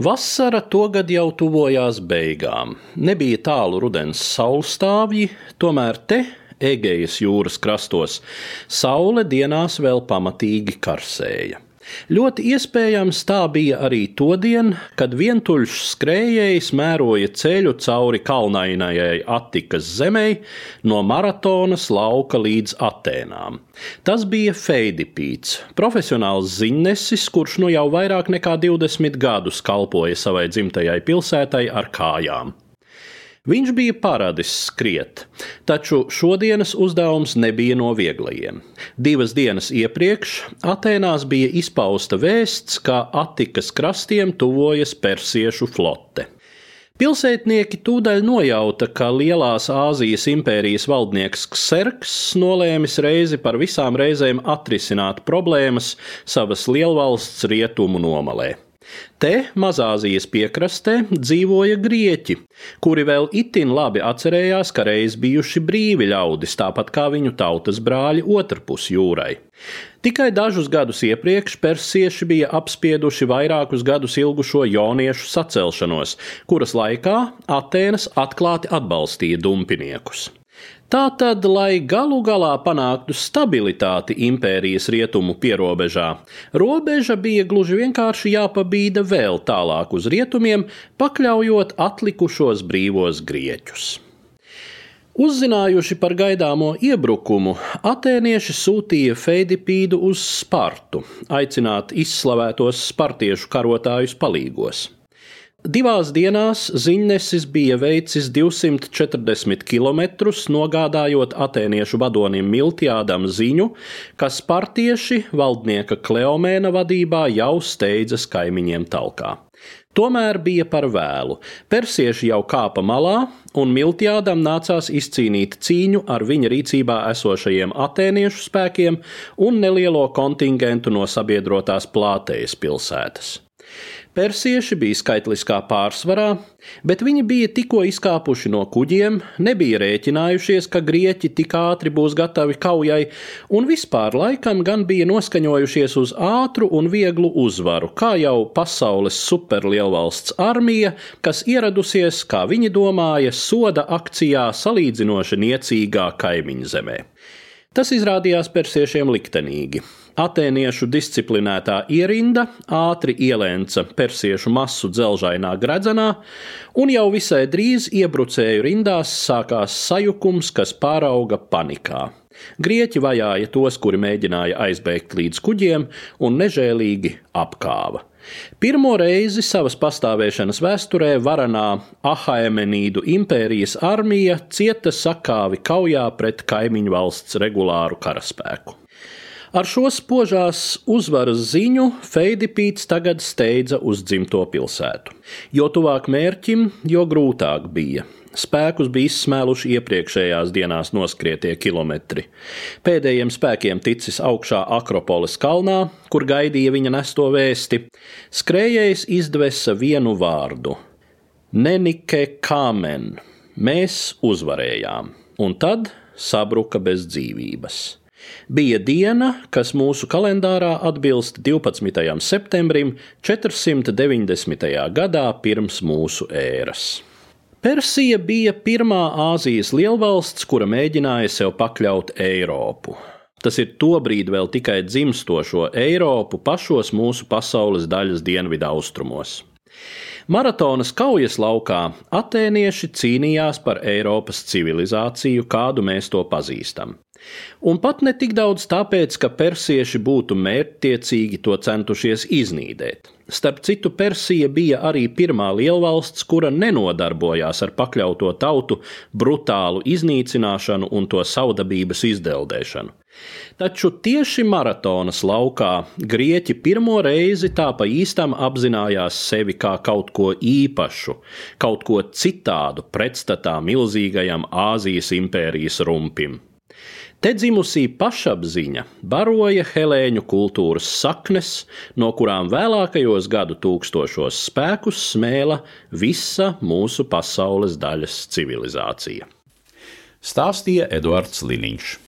Vasara togad jau tuvojās beigām. Nebija tālu rudens saulstāvji, tomēr te, Egejas jūras krastos, saule dienās vēl pamatīgi karsēja. Ļoti iespējams tā bija arī todien, kad vientuļš skrējējs mēroja ceļu cauri kalnainajai Attikas zemei no maratonas lauka līdz Atēnām. Tas bija Feidipīts, profesionāls ziņnesis, kurš nu jau vairāk nekā 20 gadus kalpoja savai dzimtajai pilsētai ar kājām. Viņš bija paradis skriet, taču šodienas uzdevums nebija no vieglajiem. Divas dienas iepriekš Atēnās bija izpausta vēsts, ka Atikas krastiem tuvojas persiešu flote. Pilsētnieki tūdaļ nojauta, ka Lielās Āzijas impērijas valdnieks Kserks nolēmis reizi par visām reizēm atrisināt problēmas savas lielvalsts rietumu nomalē. Te, Mazāzijas piekrastē, dzīvoja grieķi, kuri vēl itin labi atcerējās, ka reiz bijuši brīvi ļaudis, tāpat kā viņu tautas brāļi otrpus jūrai. Tikai dažus gadus iepriekš persieši bija apspieduši vairākus gadus ilgušo jauniešu sacelšanos, kuras laikā Atēnas atklāti atbalstīja dumpiniekus. Tātad, lai galu galā panāktu stabilitāti impērijas rietumu pierobežā, robeža bija gluži vienkārši jāpabīda vēl tālāk uz rietumiem, pakļaujot atlikušos brīvos grieķus. Uzzinājuši par gaidāmo iebrukumu, atēnieši sūtīja Feidipīdu uz Spartu, aicināt izslavētos spartiešu karotājus palīgos. Divās dienās ziņnesis bija veicis 240 km, nogādājot atēniešu vadonim Miltjādam ziņu, ka spartieši valdnieka Kleomēna vadībā jau steidzas kaimiņiem talkā. Tomēr bija par vēlu. Persieši jau kāpa malā, un Miltjādam nācās izcīnīt cīņu ar viņa rīcībā esošajiem atēniešu spēkiem un nelielo kontingentu no sabiedrotās plātējas pilsētas. Persieši bija skaitliskā pārsvarā, bet viņi bija tikko izkāpuši no kuģiem, nebija rēķinājušies, ka grieķi tik ātri būs gatavi kaujai, un vispār laikam gan bija noskaņojušies uz ātru un vieglu uzvaru, kā jau pasaules superlielvalsts armija, kas ieradusies, kā viņi domāja, soda akcijā salīdzinoši niecīgā kaimiņu zemē. Tas izrādījās persiešiem liktenīgi. Atēniešu disciplinētā ierinda ātri ielēca persiešu masu dzelžainā gredzenā, un jau visai drīz iebrucēju rindās sākās sajukums, kas pārauga panikā. Grieķi vajāja tos, kuri mēģināja aizbēgt līdz kuģiem, un nežēlīgi apkāva. Pirmo reizi savas pastāvēšanas vēsturē varanā Ahaemenīdu impērijas armija cieta sakāvi kaujā pret kaimiņu valsts regulāru karaspēku. Ar šo spožās uzvaras ziņu Feidipīts tagad steidza uz dzimto pilsētu. Jo tuvāk mērķim, jo grūtāk bija. Spēkus bija izsmēluši iepriekšējās dienās noskrietie kilometri. Pēdējiem spēkiem ticis augšā Akropolis kalnā, kur gaidīja viņa nesto vēsti. Skrējējs izdvesa vienu vārdu - Nenike Kāmen. Mēs uzvarējām, un tad sabruka bez dzīvības. Bija diena, kas mūsu kalendārā atbilst 12. septembrim 490. gadā pirms mūsu ēras. Persija bija pirmā Āzijas lielvalsts, kura mēģināja sev pakļaut Eiropu. Tas ir tobrīd vēl tikai dzimstošo Eiropu pašos mūsu pasaules daļas dienvidu austrumos. Maratonas kaujas laukā atēnieši cīnījās par Eiropas civilizāciju, kādu mēs to pazīstam. Un pat ne tik daudz tāpēc, ka persieši būtu mērķtiecīgi to centušies iznīdēt. Starp citu, Persija bija arī pirmā lielvalsts, kura nenodarbojās ar pakļauto tautu brutālu iznīcināšanu un to saudabības izdeldēšanu. Taču tieši maratonas laukā grieķi pirmo reizi tā pa īstam apzinājās sevi kā kaut ko īpašu, kaut ko citādu pretstatā milzīgajam Āzijas impērijas rumpim. Te dzimusī pašapziņa baroja helēņu kultūras saknes, no kurām vēlākajos gadu tūkstošos spēkus smēla visa mūsu pasaules daļas civilizācija. Stāstīja Eduards Liniņš.